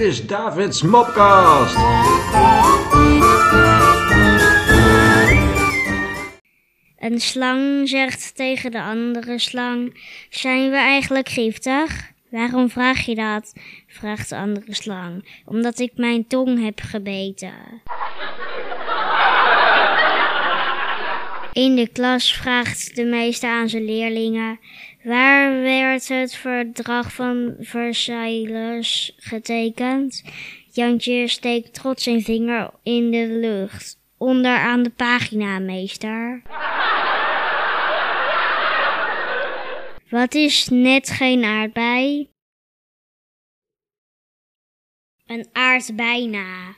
is David's Mopcast. Een slang zegt tegen de andere slang: Zijn we eigenlijk giftig? Waarom vraag je dat? vraagt de andere slang. Omdat ik mijn tong heb gebeten. In de klas vraagt de meester aan zijn leerlingen: Waar werd het verdrag van Versailles getekend? Jantje steekt trots zijn vinger in de lucht. Onder aan de pagina, meester. Wat is net geen aardbei? Een aardbijna.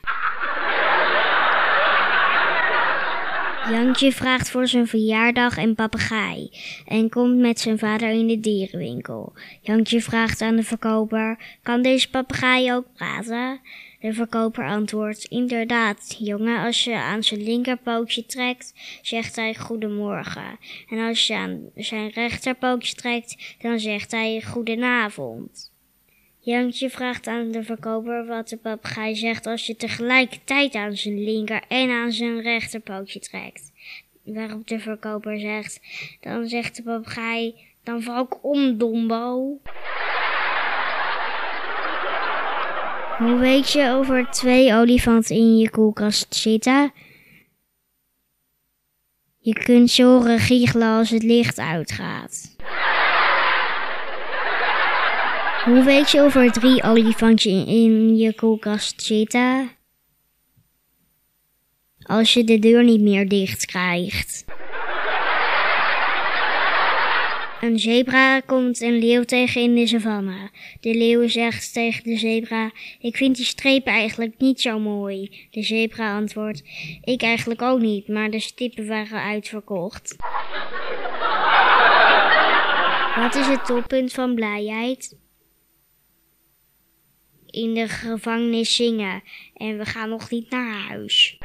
Jantje vraagt voor zijn verjaardag een papegaai en komt met zijn vader in de dierenwinkel. Jantje vraagt aan de verkoper: Kan deze papegaai ook praten? De verkoper antwoordt: Inderdaad, jongen, als je aan zijn linkerpootje trekt, zegt hij goedemorgen. En als je aan zijn rechterpootje trekt, dan zegt hij goedenavond. Jantje vraagt aan de verkoper wat de papegaai zegt als je tegelijkertijd aan zijn linker en aan zijn rechterpootje trekt. Waarop de verkoper zegt, dan zegt de papegaai, dan val ik om, dombo. Hoe weet je of er twee olifanten in je koelkast zitten? Je kunt horen giechelen als het licht uitgaat. Hoe weet je of er drie olifantjes in je koelkast zitten? Als je de deur niet meer dicht krijgt. Een zebra komt een leeuw tegen in de savanne. De leeuw zegt tegen de zebra: Ik vind die strepen eigenlijk niet zo mooi. De zebra antwoordt: Ik eigenlijk ook niet, maar de stippen waren uitverkocht. Wat is het toppunt van blijheid? In de gevangenis zingen en we gaan nog niet naar huis.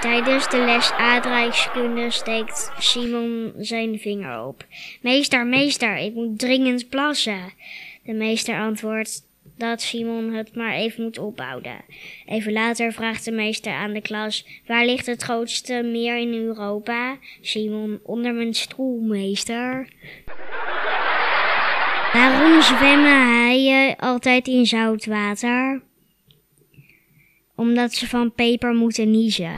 Tijdens de les aardrijkskunde steekt Simon zijn vinger op. Meester, meester, ik moet dringend plassen. De meester antwoordt dat Simon het maar even moet ophouden. Even later vraagt de meester aan de klas: Waar ligt het grootste meer in Europa? Simon, onder mijn stoel, meester. Waarom zwemmen haaien altijd in zout water? Omdat ze van peper moeten niezen.